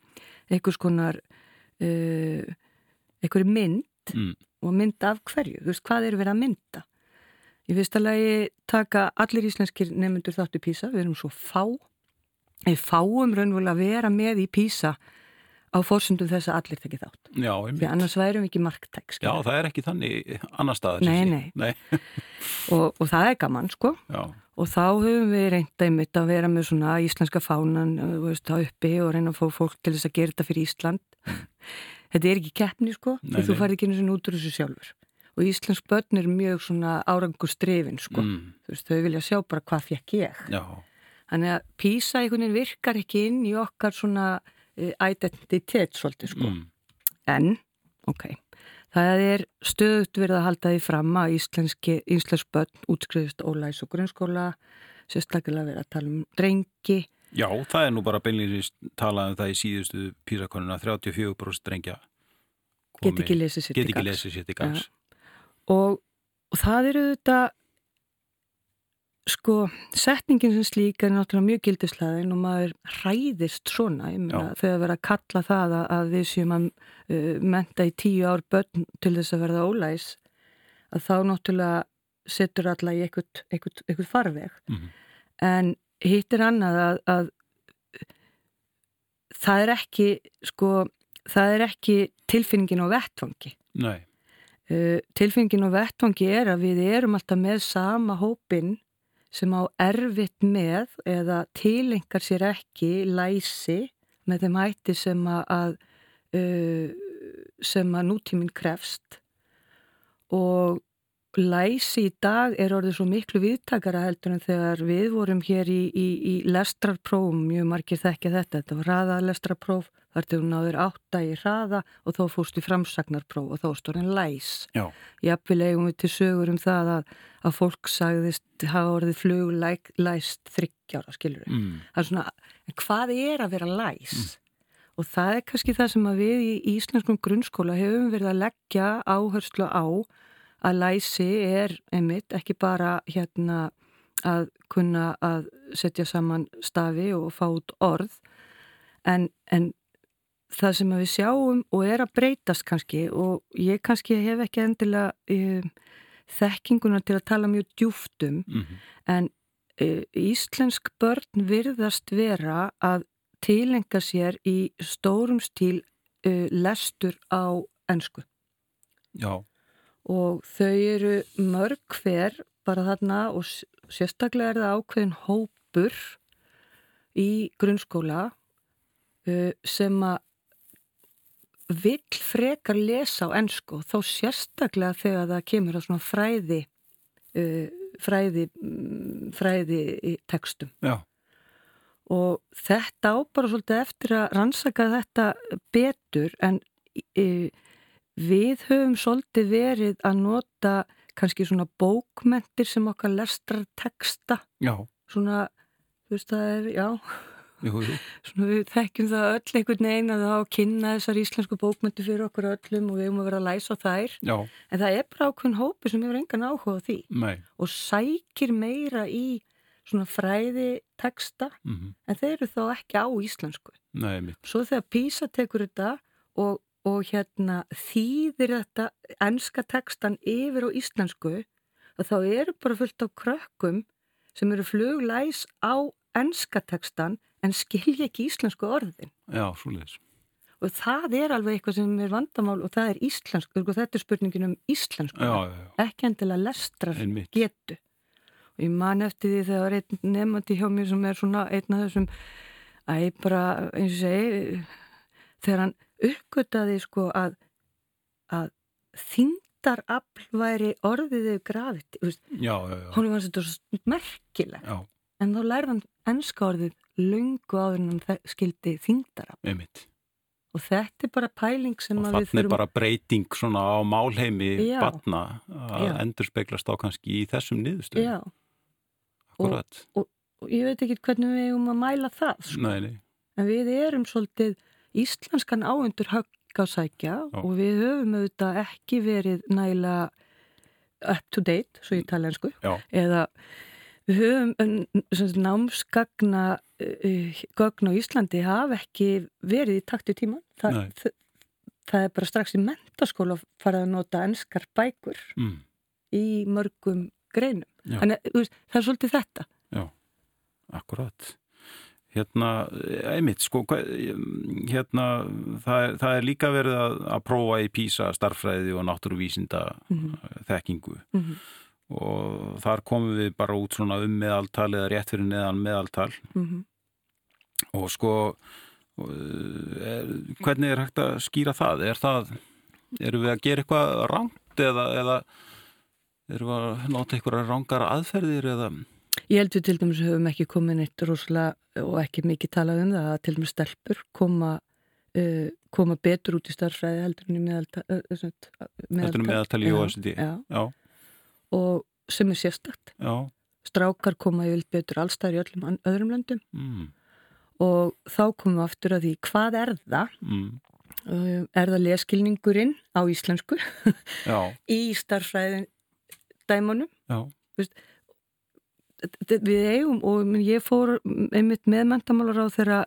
einhvers konar uh, einhverju mynd mm. og mynd af hverju, þú veist, hvað er verið að mynda? Finnst alveg að taka allir íslenskir nefnundur þáttu Písa, við erum svo fá. Við fáum raunverulega að vera með í Písa á fórsundum þess að allir tekið þátt. Já, Því einmitt. annars værum við ekki marktæk. Já, það er ekki þannig annar staðar. Nei, nei. Nei, Og, og það er gaman, sko. já, Og þá höfum við reynd einmitt að vera með svona íslenska fánan, þú veist, uppi og reyna að fá fólk til þess að gera þetta fyrir Ísland. Þetta er ekki keppni, sko, Nei, því þú farið ekki einu svona út úr þessu sjálfur. Og íslensk börn er mjög svona árangur strefin, sko. mm, Þú veist, þau vilja sjá bara hvað fekk ég. já, Þannig að písa einhvern veginn virkar ekki inn í okkar svona identitet svolítið, sko. mm, En, ok, það er stöðut verið að halda því fram að íslenski, íslensk börn útskriðist ólæs og grunnskóla, sérstaklega verið að tala um drengi. já, það er nú bara beinlýnist talað um það í síðustu písakonuna 34% drengja Get ekki lesið sér til gangs. Og, og það eru þetta, sko, setningin sem slík er náttúrulega mjög gildislaðin og maður hræðist svona, ég meina, þegar verið að kalla það að, að við séum að uh, menta í tíu ár börn til þess að verða ólæs, að þá náttúrulega setur alla í eitthvað farveg. Mm, En hitt er annað að, að það er ekki, sko, það er ekki tilfinningin á vettvangi. nei, Uh, tilfinningin á vettvangi er að við erum alltaf með sama hópin sem á erfitt með eða tilengar sér ekki læsi með þeim hætti sem að, að sem að nútíminn krefst. Og læsi í dag er orðið svo miklu viðtakara heldur en þegar við vorum hér í, í, í lestrarprófum, mjög margir þekkja þetta, þetta var hraða lestrarpróf, þar til hún náður átta í hraða og þá fórst í framsagnarpróf og þá stór en læs. já, Jafnvel eigum við til sögur um það að, að fólk sagðist hafa orðið fluglæst þryggjára, skilur við. mm, Það er svona, hvað er að vera læs? Og það er kannski það sem að við í íslenskum grunnskóla hefum verið að leggja áherslu á að læsi er einmitt ekki bara hérna að kunna að setja saman stafi og fá út orð en, en það sem við sjáum og er að breytast kannski og ég kannski hef ekki endilega um, þekkinguna til að tala mjög djúftum mm, en uh, íslensk börn virðast vera að tilenga sér í stórum stíl uh, lestur á ennsku já, og þau eru mörg hver bara þarna og sérstaklega er það ákveðin hópur í grunnskóla uh, sem að vill frekar lesa á ennsku þó sérstaklega þegar það kemur á svona fræði uh, fræði mm, fræði í textum. Já, og þetta á bara svolítið eftir að rannsaka þetta betur en e, við höfum svolítið verið að nota kannski svona bókmentir sem okkar lestrar texta. Já, svona, þú veist það er, já. Jú, jú, svona við þekkjum það öll einhvern veginn að þá kynna þessar íslensku bókmentir fyrir okkur öllum og við höfum að vera að læsa þær. Já, en það er bara ákveðin hópi sem hefur engan áhuga á því nei, og sækir meira í svona fræði texta mm, en þeir eru þá ekki á íslensku. nei, Svo þegar Písa tekur þetta og, og hérna þýðir þetta enska textan yfir á íslensku og þá eru bara fullt af krökkum sem eru fluglæs á enska textan en skilja ekki íslensku orðin. já, svoleiðis, Og það er alveg eitthvað sem er vandamál og það er íslensku, og þetta er spurningin um íslensku, já, já, já, ekki endilega lestrar einmitt, getu. Og ég man eftir því þegar var einn nefnandi hjá mér sem er svona einn af þessum, æ, bara, eins og segi, þegar hann uppgötaði sko að, að þingdarafl væri orðiðið já, hún var þetta svo merkileg, já, en þá lærði hann ennska orðið löngu áður en hann skildi þingdarafl. Og þetta er bara pæling sem Og að við þannig er bara breyting svona á málheimi Já. batna að Já. endur speglast á kannski í þessum niðurstöðum. Já, Akkurat. og ég veit ekki hvernig við eigum að mæla það, sko. Nei, nei, En við erum svolítið íslenskan áundur högg á sækja Já. og við höfum auðvitað ekki verið næla up to date, svo ég tala ensku, já, eða við höfum um, námsgagna uh, gögn á Íslandi hafa ekki verið í taktu tíma. Þa, það, það er bara strax í mentaskóla farið að nota enskar bækur mm, í mörgum greinum. Já. Þannig, það er svolítið þetta. já, akkurat. Hérna, einmitt, sko, hérna, það er, það er líka verið að, að prófa í písa starffræði og náttúruvísinda mm -hmm. þekkingu mm -hmm. og þar komum við bara út svona um meðaltal eða rétt fyrir neðan meðaltal mm -hmm. og sko er, hvernig er hægt að skýra það? Er það, eru við að gera eitthvað rangt eða, eða eru við að nota eitthvað rangara aðferðir eða Ég held við til dæmis höfum ekki komin eitt rosalega og ekki mikið talað um það að til dæmis stelpur koma, uh, koma betur út í starfræði heldur en í meðaltal. Uh, heldur en í OECD. Já. já. Og sem er sérstakt. Já. Strákar koma yfir betur allstæðir í öllum öðrum löndum mm. og þá komum við aftur að því hvað er það? Mm. Uh, er það leskilningurinn á íslensku í starfræðin dæmonum? Já. Þú veist, við eigum og ég fór einmitt með mentamálar á þeirra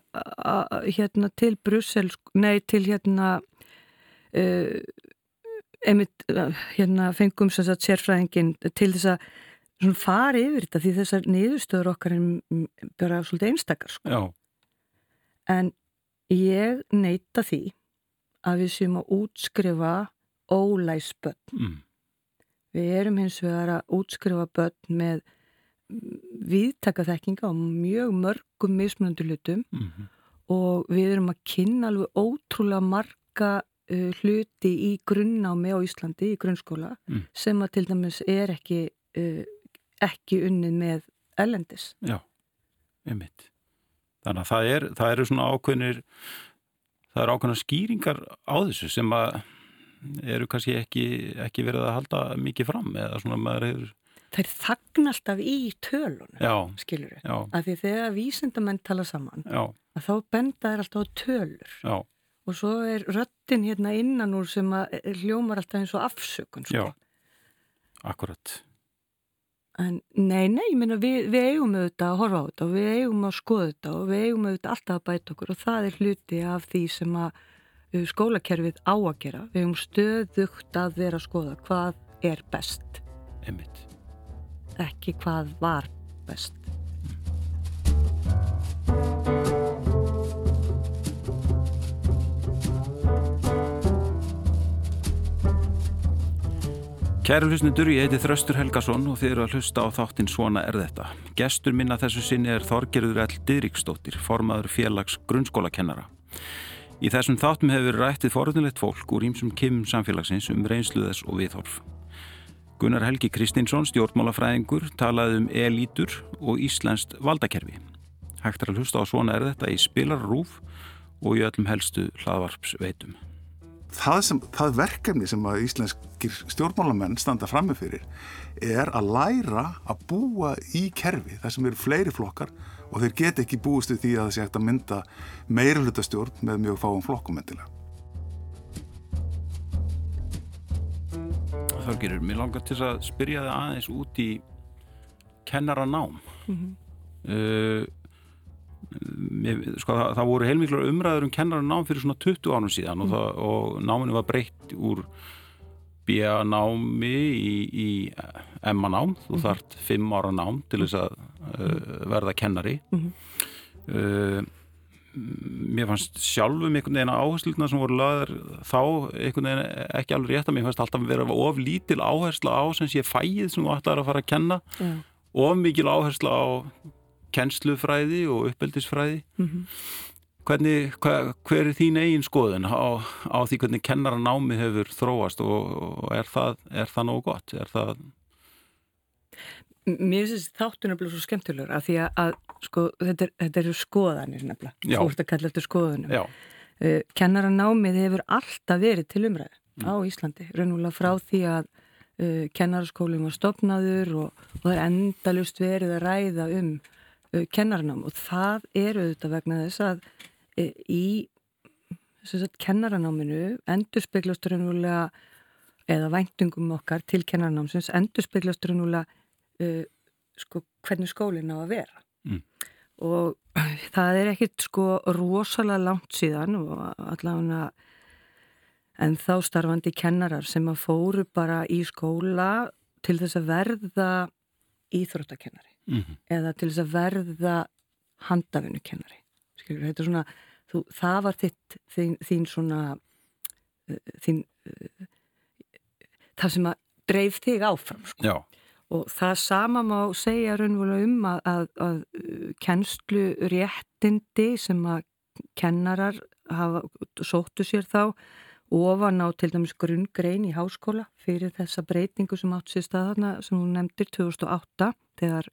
hérna til Brussel nei til hérna uh, einmitt hérna fengum sér að sérfræðingin til þess að fara yfir þetta því þessar niðurstöður okkar bara svolítið einstakar sko. en ég neyta því að við séum að útskrifa ólæsbönn mm. við erum hins vegar að útskrifa bönn með viðtaka þekkinga á mjög mörgum mismunandi hlutum mm -hmm. og við erum að kynna alveg ótrúlega marga uh, hluti í grunnámi á Íslandi, í grunnskóla mm. sem að til dæmis er ekki uh, ekki unnið með ellendis. Já, einmitt. Þannig að það er það eru svona ákveðnir það eru ákveðnar skýringar á þessu sem að eru kannski ekki, ekki verið að halda mikið fram eða svona maður hefur þær þagna alltaf í tölunum, skilur við, af því þegar vísindamenn tala saman, já. að þá benda þær alltaf á tölur já. og svo er röttin hérna innan úr sem eh, hljómar alltaf eins og afsökun, sko. Já, akkurat. En nei, nei, minna, við, við eigum auðvitað að horfa á þetta og við eigum að skoða þetta og við eigum auðvitað alltaf að bæta okkur og það er hluti af því sem að uh, skólakerfið á að gera. Við eigum stöðugt að vera að skoða hvað er best. Emmitt ekki hvað var best. Kæru hlustnendur, ég heiti Þraustur Helgason og þið eru að hlusta á þáttinn Svona er þetta. Gestur minna þessu sinni er Þorgerður L. Didriksdóttir, formaður félags grunnskólakennara. Í þessum þáttum hefur rættið forðunlegt fólk úr ímsum kim samfélagsins um reynsluðes og viðhorf. Gunnar Helgi Kristinsson, stjórnmálafræðingur, talaði um elítur og íslenskt valdakerfi. Hægt er að hlusta á svona er þetta í spilarrúf og í öllum helstu hlaðvarpsveitum. Það, sem, það verkefni sem að íslenskir stjórnmálamenn standa frammefyrir er að læra að búa í kerfi þar sem eru fleiri flokkar og þeir get ekki búist við því að það sé hægt að mynda meirulutastjórn með mjög fáum flokkum Þorgirur, mér langar til að spyrja það aðeins út í kennaranám mm -hmm. uh, mér, sko, það, það voru heilmiklar umræður um kennaranám fyrir svona 20 ánum síðan mm -hmm. og, það, og náminu var breytt úr B.A.námi í, í M.A.nám þú mm -hmm. þart 5 ára nám til þess að uh, verða kennari mhm. Mér fannst sjálfum einhvern veginn áhersluna sem voru laður þá einhvern veginn ekki alveg rétt að mér fannst alltaf að vera of lítil áhersla á sem sé fæið sem þú ætlar að fara að kenna yeah. of mikil áhersla á kennslufræði og uppeldisfræði mm -hmm. hvernig, hver, hver er þín eigin skoðun á, á því hvernig kennaranámi hefur þróast og, og er það, það nógu gott? Er það Mér finnst þáttu nefnilega svo skemmtilegur af því að, sko, þetta, er, þetta eru skoðanir nefnilega, þú ert að kalla þetta skoðunum. Uh, Kennaranámið hefur alltaf verið til umræð mm. á Íslandi, raunverulega frá því að uh, kennaraskólinn var stopnaður og, og það er endalust verið að ræða um uh, kennaranám og það eru þetta vegna þess að í sagt, kennaranáminu endur speiklast raunverulega eða væntingum okkar til kennaranámsins endur speiklast raunverulega uh, sko, hvernig skólinn á að vera mm. og það er ekkit sko rosalega langt síðan og allavega en þá starfandi kennarar sem að fóru bara í skóla til þess að verða íþróttakennari mm -hmm. eða til þess að verða handavinnukennari skilur, þetta er svona þú, það var þitt, þín, þín svona uh, þín uh, það sem að dreif þig áfram sko. Og það sama má segja raunverulega um að, að, að uh, kennslu réttindi sem að kennarar hafa sóttu sér þá ofan á til dæmis grunngrein í háskóla fyrir þessa breytingu sem átt sér staðarna sem hún nefndir 2008 þegar,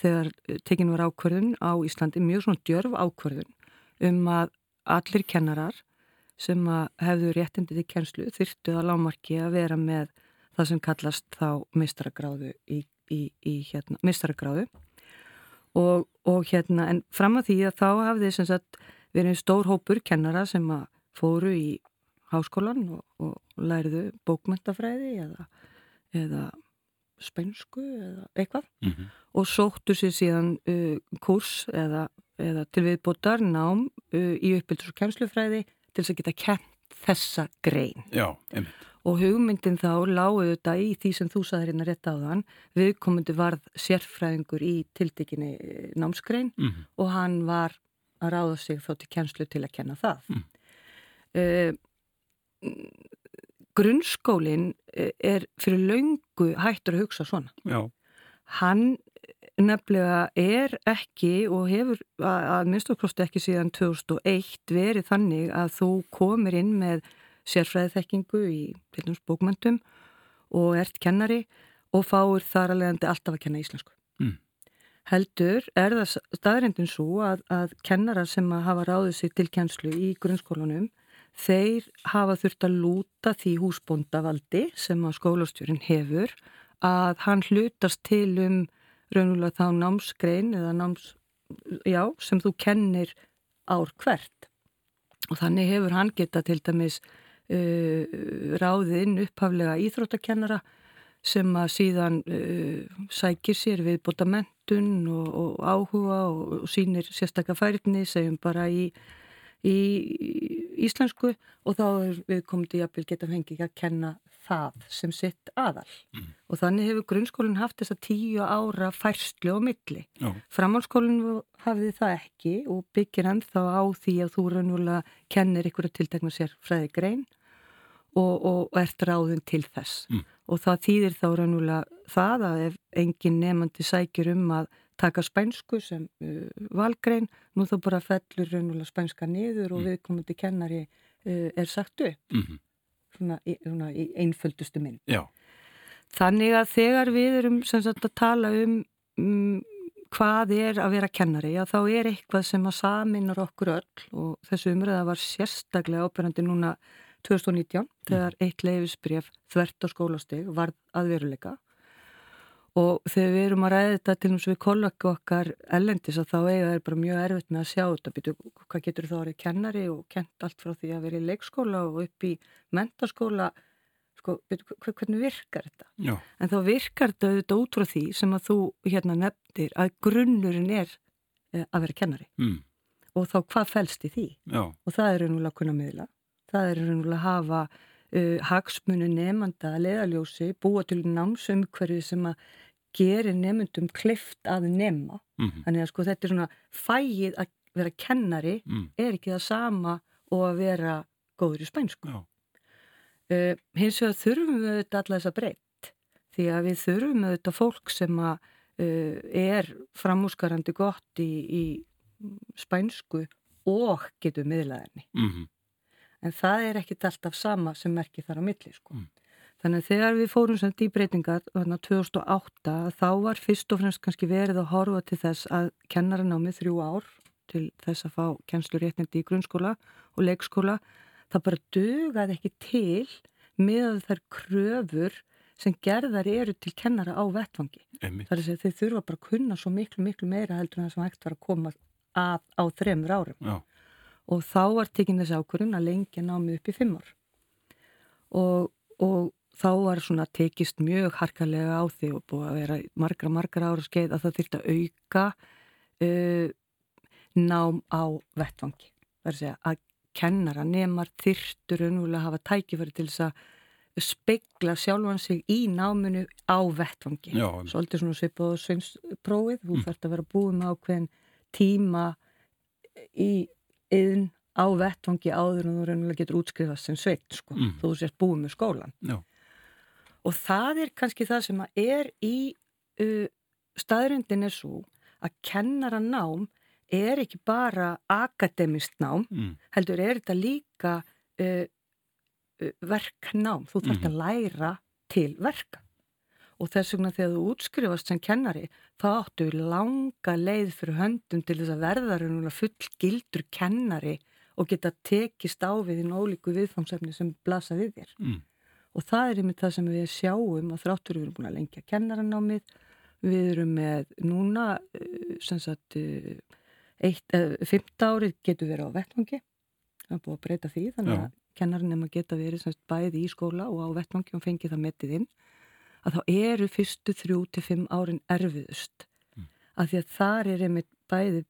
þegar tekin var ákvörðun á Íslandi, mjög svona djörf ákvörðun um að allir kennarar sem að hefðu réttindi til kennslu þyrtu að lámarki að vera með það sem kallast þá mistaragráðu í, í, í hérna, mistaragráðu og, og hérna en fram að því að þá hafði sem sagt verið stór hópur kennara sem að fóru í háskólan og, og læriðu bókmyndafræði eða, eða spænsku eða eitthvað mm -hmm. og sóttu sér síðan uh, kurs eða, eða til viðbótar nám uh, í uppbyldus og kennslufræði til þess að geta kent þessa grein. Já, einmitt. Og hugmyndin þá láguðu þetta í því sem þú saðir hérna rétt á þann, viðkomundi varð sérfræðingur í tiltekinni námsgrein Mm -hmm. og hann var að ráða sig þá til kennslu til að kenna það. Mm. Uh, grunnskólinn er fyrir laungu hættur að hugsa svona. Já, Hann nefnilega er ekki og hefur að, minnstokkosti ekki síðan 2001 verið þannig að þú komir inn með sérfræðiþekkingu í dæmis bókmöntum og ert kennari og fáir þar leiðandi alltaf að kenna íslensku. Mm. Heldur er það staðrindin svo að, að kennarar sem að hafa ráðið sig til kennslu í grunnskólanum þeir hafa þurft að lúta því húsbóndavaldi sem að skólastjórin hefur að hann hlutast til um raunulega þá námsgrein eða náms, já, sem þú kennir ár hvert. Og þannig hefur hann geta til dæmis ráðinn upphaflega íþróttakennara sem að síðan uh, sækir sér við bóta mentun og, og áhuga og, og sínir sérstakka færni, segjum bara í í íslensku. Og þá er við komið til að geta fengið að kenna það sem sitt aðal Mm. og þannig hefur grunnskólinn haft þessa tíu ára færslu á milli. já, Framhalskólinn hafði það ekki og byggir ennþá á því að þú raunverulega kennir ykkur að tiltekna sér fræði grein og, og, og ert ráðin til þess. Mm. Og það þýðir þá raunverulega það að ef engin nefandi sækir um að taka spænsku sem uh, valgrein, nú þá bara fellur raunverulega spænska niður og Mm. viðkomandi kennari uh, er sagt upp, mm svona svona í einföldustu mynd. já, Þannig að þegar við erum sem sagt að tala um, um hvað er að vera kennari, já þá er eitthvað sem að saminar okkur öll og þessu umræða var sérstaklega ábyrjandi núna 2019 þegar eitt leifisbref þvert á skólastig var að veruleika og þegar við erum að ræða þetta til að við kollega okkar ellendis að þá eiga er bara mjög erfitt með að sjá þetta, býtu, hvað getur þá orðið kennari og kent allt frá því að vera í leikskóla og upp í mentaskóla sko, býtu, hvernig virkar þetta? já, En þá virkar þetta auðvitað út frá því sem að þú hérna nefndir að grunnurinn er eh, að vera kennari mm, og þá hvað fælst í því? já, Og það er raunulega að kunna miðla. Það er raunulega að hafa uh, hagsmunu nefnda að leiðaljósi, búa til námsumhverfi sem að gerir nefndum klift að nefna. mm Þannig að sko þetta er svona fægið að vera kennari mm, er ekki það sama og að vera góður í spænsku. Uh, hins vegar þurfum við auðvitað alla þessa breytt því að við þurfum auðvitað fólk sem að uh, er framúskarandi gott í, í spænsku og getur miðlaðinni. mm En það er ekkit alltaf sama sem merkir þar á milli sko. Þannig að þegar við fórum sem í breytingar þarna 2008 þá var fyrst og fremst kannski verið að horfa til þess að kennara námið þrjú ár til þess að fá kennsluréttindi í grunnskóla og leikskóla það bara dugaði ekki til með þær kröfur sem gerðar eru til kennara á vettfangi. einmitt, Það er að segja þeir þurfa bara að kunna svo miklu, miklu meira heldur en það sem hægt var að koma að á þremur árum. já, Og þá var tekinn þessi ákvörðun að lengja námið upp í fimm ár. Og, og þá var svona tekist mjög harkalega á því og búið að vera margra, margra ára skeið að það þurfti að auka uh, nám á vettfangi. Það er að segja að kennara nemar þyrftur unnvölu að hafa tækifæri til þess að speigla sjálfan sig í náminu á vettfangi. já, einmitt, Svolítið svona svipað og sveinsprófið, þú Mm. þarfst að vera búið með ákveðin tíma í yðn á vettvangi áður en þú reynilega getur útskrifast sem sveit sko, Mm. þú sést búið með skólan Já. Og það er kannski það sem er í uh, staðrindin er svo að kennara nám er ekki bara akademist nám Mm. heldur er þetta líka uh, verknám þú þarfst að læra til verka og þess vegna þegar þú útskrifast sem kennari þá áttu langa leið fyrir höndum til þess að verða raunverulega full gildur kennari og geta tekist á við þín ólíku viðfámsefni sem blasa við þér Mm. Og það er einmitt það sem við sjáum að þráttur við erum búin að lengja kennaranámið við erum með núna uh, sem sagt uh, eitt, uh, fymta árið getur verið á vettvangi það er búið að breyta því þannig Já. að kennarinn að geta verið sagt bæði í skóla og á vettvangi og fengi það metið inn að þá eru fyrstu þrjú til fimm árin erfiðust Mm. af því að þar er einmitt bæði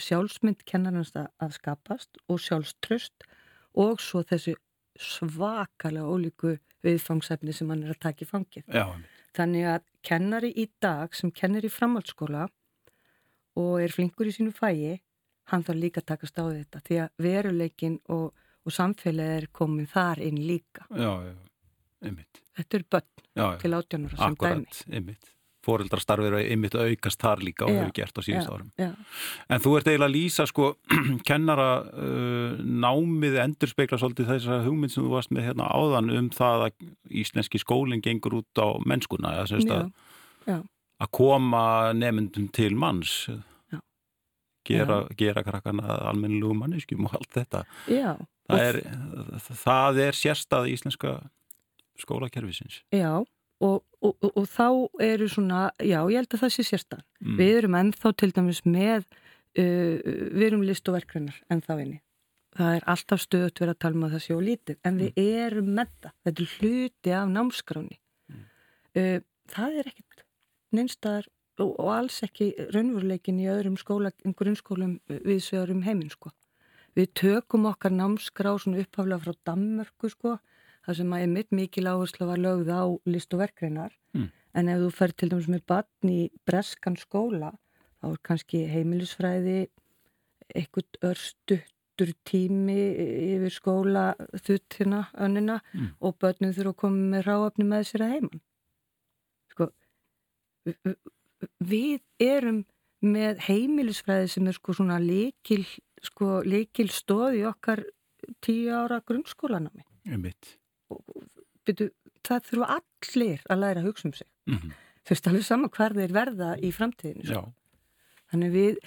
sjálfsmynd kennarins að, að skapast og sjálfströst og svo þessi svakalega ólíku viðfangsefni sem hann er að taka í fangið. Já, Þannig að kennari í dag sem kennir í framhaldsskóla og er flinkur í sínu fægi, hann þarf líka að takast á þetta því að veruleikin og, og samfélagi er komin þar inn líka. já, einmitt. Þetta er börn Já, já. til átjónara sem dæmi. Akkurat, einmitt. Fóreldrastarfið er einmitt að aukast þar líka og hefur gert á síðust árum. Já, En þú ert eiginlega að lýsa sko kennara uh, námið endur spekla svolítið þessar hugmynd sem þú varst með hérna áðan um það að íslenski skólinn gengur út á mennskuna semst já, að, já, að koma nefndum til manns gera, gera krakkana almennilegu manneskjum og allt þetta. Það er, það er sérstað íslenska skólakerfisins. Já, og, og, og, og þá eru svona, já, ég held að það sé sérstan. Mm. Við erum ennþá til dæmis með, uh, við erum list og verkrennar ennþá inni. Það er alltaf stöðut verið að tala um að það sé og lítið, en við erum með það. Þetta er hluti af námskráni. Uh, það er ekkit neinstæðar og, alls ekki raunveruleikin í öðrum skóla, grunnskólum við svegarum heiminn, sko. Við tökum okkar námskrá svona upphaflega frá Danmörku, sko, það sem að einmitt mikil áherslu var lögð á list og verkreinar Mm. en ef þú fer til dæmis með batn í breskan skóla þá er kannski heimilisfræði eitthvað örstuttur tími yfir skóla þuttina önnina Mm. og börnum þurfa að koma með ráafni með sér að heiman sko vi- vi- við erum með heimilisfræði sem er sko svona líkil sko líkil stóð í okkar tíu ára grunnskólanami Einmitt. Byrju, það þurfa allir að læra að hugsa um sig. Mm Þú veist alveg sama hvar þeir verða í framtíðinu. Já, Sko. Þannig við,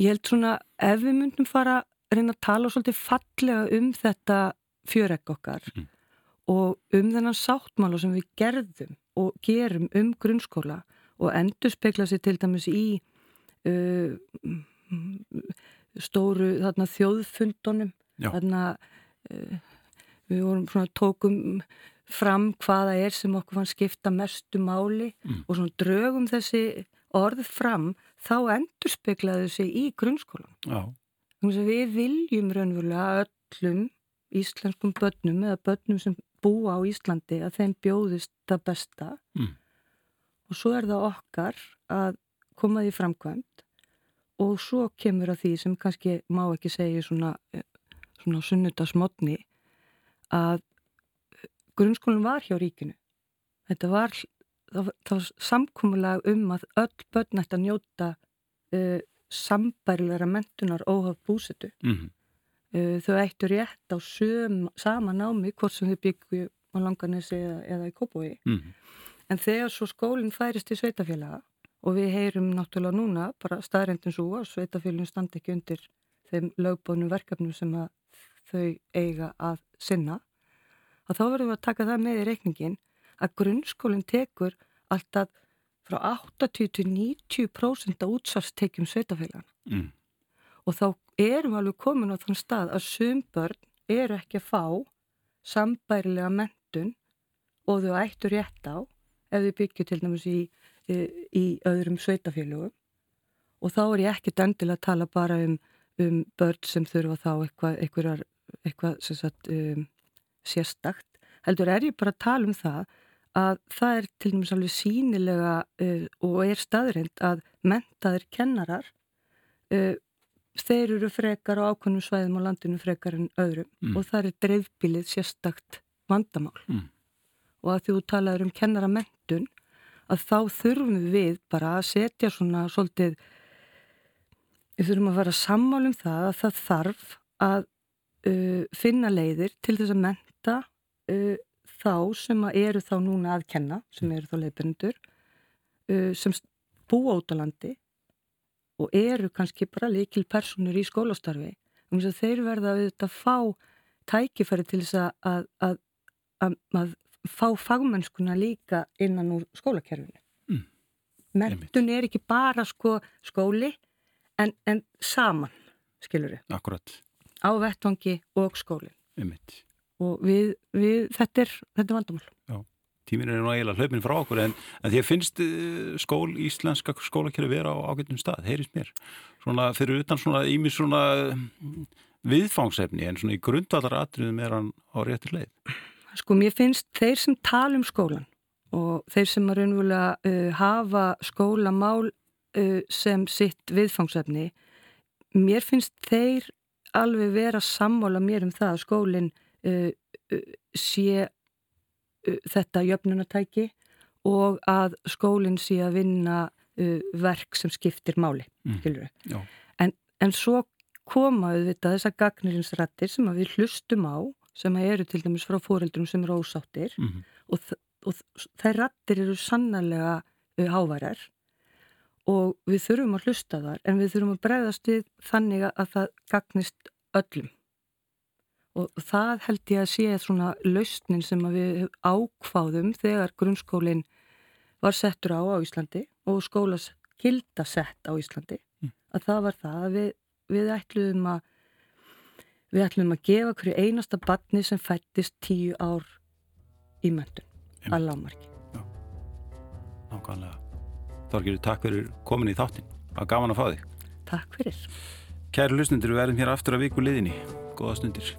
ég held svona, ef við myndum fara að reyna að tala svolítið fallega um þetta fjöregg okkar Mm. og um þennan sáttmála sem við gerðum og gerum um grunnskóla og endur spekla sér til dæmis í uh, stóru þarna, þjóðfundunum Já. þarna uh, við vorum svona tókum fram hvaða er sem okkur fann skipta mestu máli Mm. og svona drögum þessi orð fram þá endur speklaðu sig í grunnskólan já, Þannig að við viljum raunverulega öllum íslenskum börnum eða börnum sem búa á Íslandi að þeim bjóðist það besta Mm. og svo er það okkar að koma því framkvæmt og svo kemur að því sem kannski má ekki segja svona, eh, svona sunnudagsmotni að eh, grunnskólinn var hjá ríkinu. Þetta var, var samkúmulag um að öll börn ætti að njóta uh, sambærilega mentunar óhaf búsetu. mm Uh, þau ættu rétt á söm, sama námi hvort sem þau byggju á Langanesi eða, eða í Kópói. mm. En þegar svo skólinn færist í sveitafélaga og við heyrum náttúrulega núna bara staðrendin svo að sveitafélagin standi ekki undir þeim lögbónum verkefnum sem að þau eiga að sinna að þá verðum við að taka það með í reikningin að grunnskólinn tekur alltaf frá 80 til 90% af útsvarstekjum sveitafélagana Mm. og þá erum við alveg komin á þann stað að sum börn eru ekki að fá sambærilega mentun og þau ættu rétt á ef þau byggju til dæmis í, í, í öðrum sveitafélögum og þá er ég ekki dendil að tala bara um, um börn sem þurfa þá eitthvað, eitthvað, eitthvað sem sagt, um, sérstakt heldur er ég bara að tala um það að það er til dæmis alveg sínilega uh, og er staðrind að mentaðir kennarar uh, þeir eru frekar á ákveðnum svæðum á landinu frekar en öðrum Mm. og það er dreifbílið sérstakt vandamál Mm. og að því þú talaður um kennaramentun að þá þurfum við bara að setja svona svolítið við þurfum að fara sammál um það að það þarf að uh, finna leiðir til þess að menta uh, þá sem að eru þá núna að kenna, sem eru þá leiðbyrnendur uh, sem búa út á landi og eru kannski bara líkil personur í skólastarfi um þeir verða að auðvitað fá tækifæri til þess að, að, að, að, að fá fagmennskuna líka innan úr skólakerfinu. Mm. Mentun er ekki bara sko skóli en, en saman, skilur við, Akkurat, á vettvangi og skólinn. einmitt. Og við, við þetta, er, þetta er vandamál. Tíminn er nú eiginlega hlaupin frá okkur en, en því að finnst eh, skól, íslenska skólakerfi vera á ágættum stað, heyrist mér. Svona fyrir utan svona ímis svona mm, viðfangsefni en svona í grundvallar atriðum er hann á réttir leið. Sko mér finnst þeir sem tala um skólan og þeir sem að raunverulega uh, hafa skólamál uh, sem sitt viðfangsefni, mér finnst þeir alveg vera sammála mér um það að skólinn uh, sé þetta jöfnunatæki og að skólinn sé að vinna verk sem skiptir máli, Mm. En, en svo koma auðvitað þessar gagnirinsrættir sem við hlustum á sem eru til dæmis frá fóreldrum sem eru ósáttir Mm -hmm. og, og þær rattir eru sannarlega uh, háværar og við þurfum að hlusta þar en við þurfum að bregðast við þannig að það gagnist öllum og það held ég að sé svona lausnin sem við ákváðum þegar grunnskólinn var settur á á Íslandi og skólas gilda sett á Íslandi Mm. að það var það að við, við ætluðum að við ætluðum að gefa hverju einasta batni sem fættist tíu ár í möndun að lámarki. Nákvæmlega. Þorgir, takk fyrir komin í þáttin. Var gaman að fá þig. Takk fyrir. Kæri lusnundur, við verðum hér aftur að viku liðinni. Góða stundir.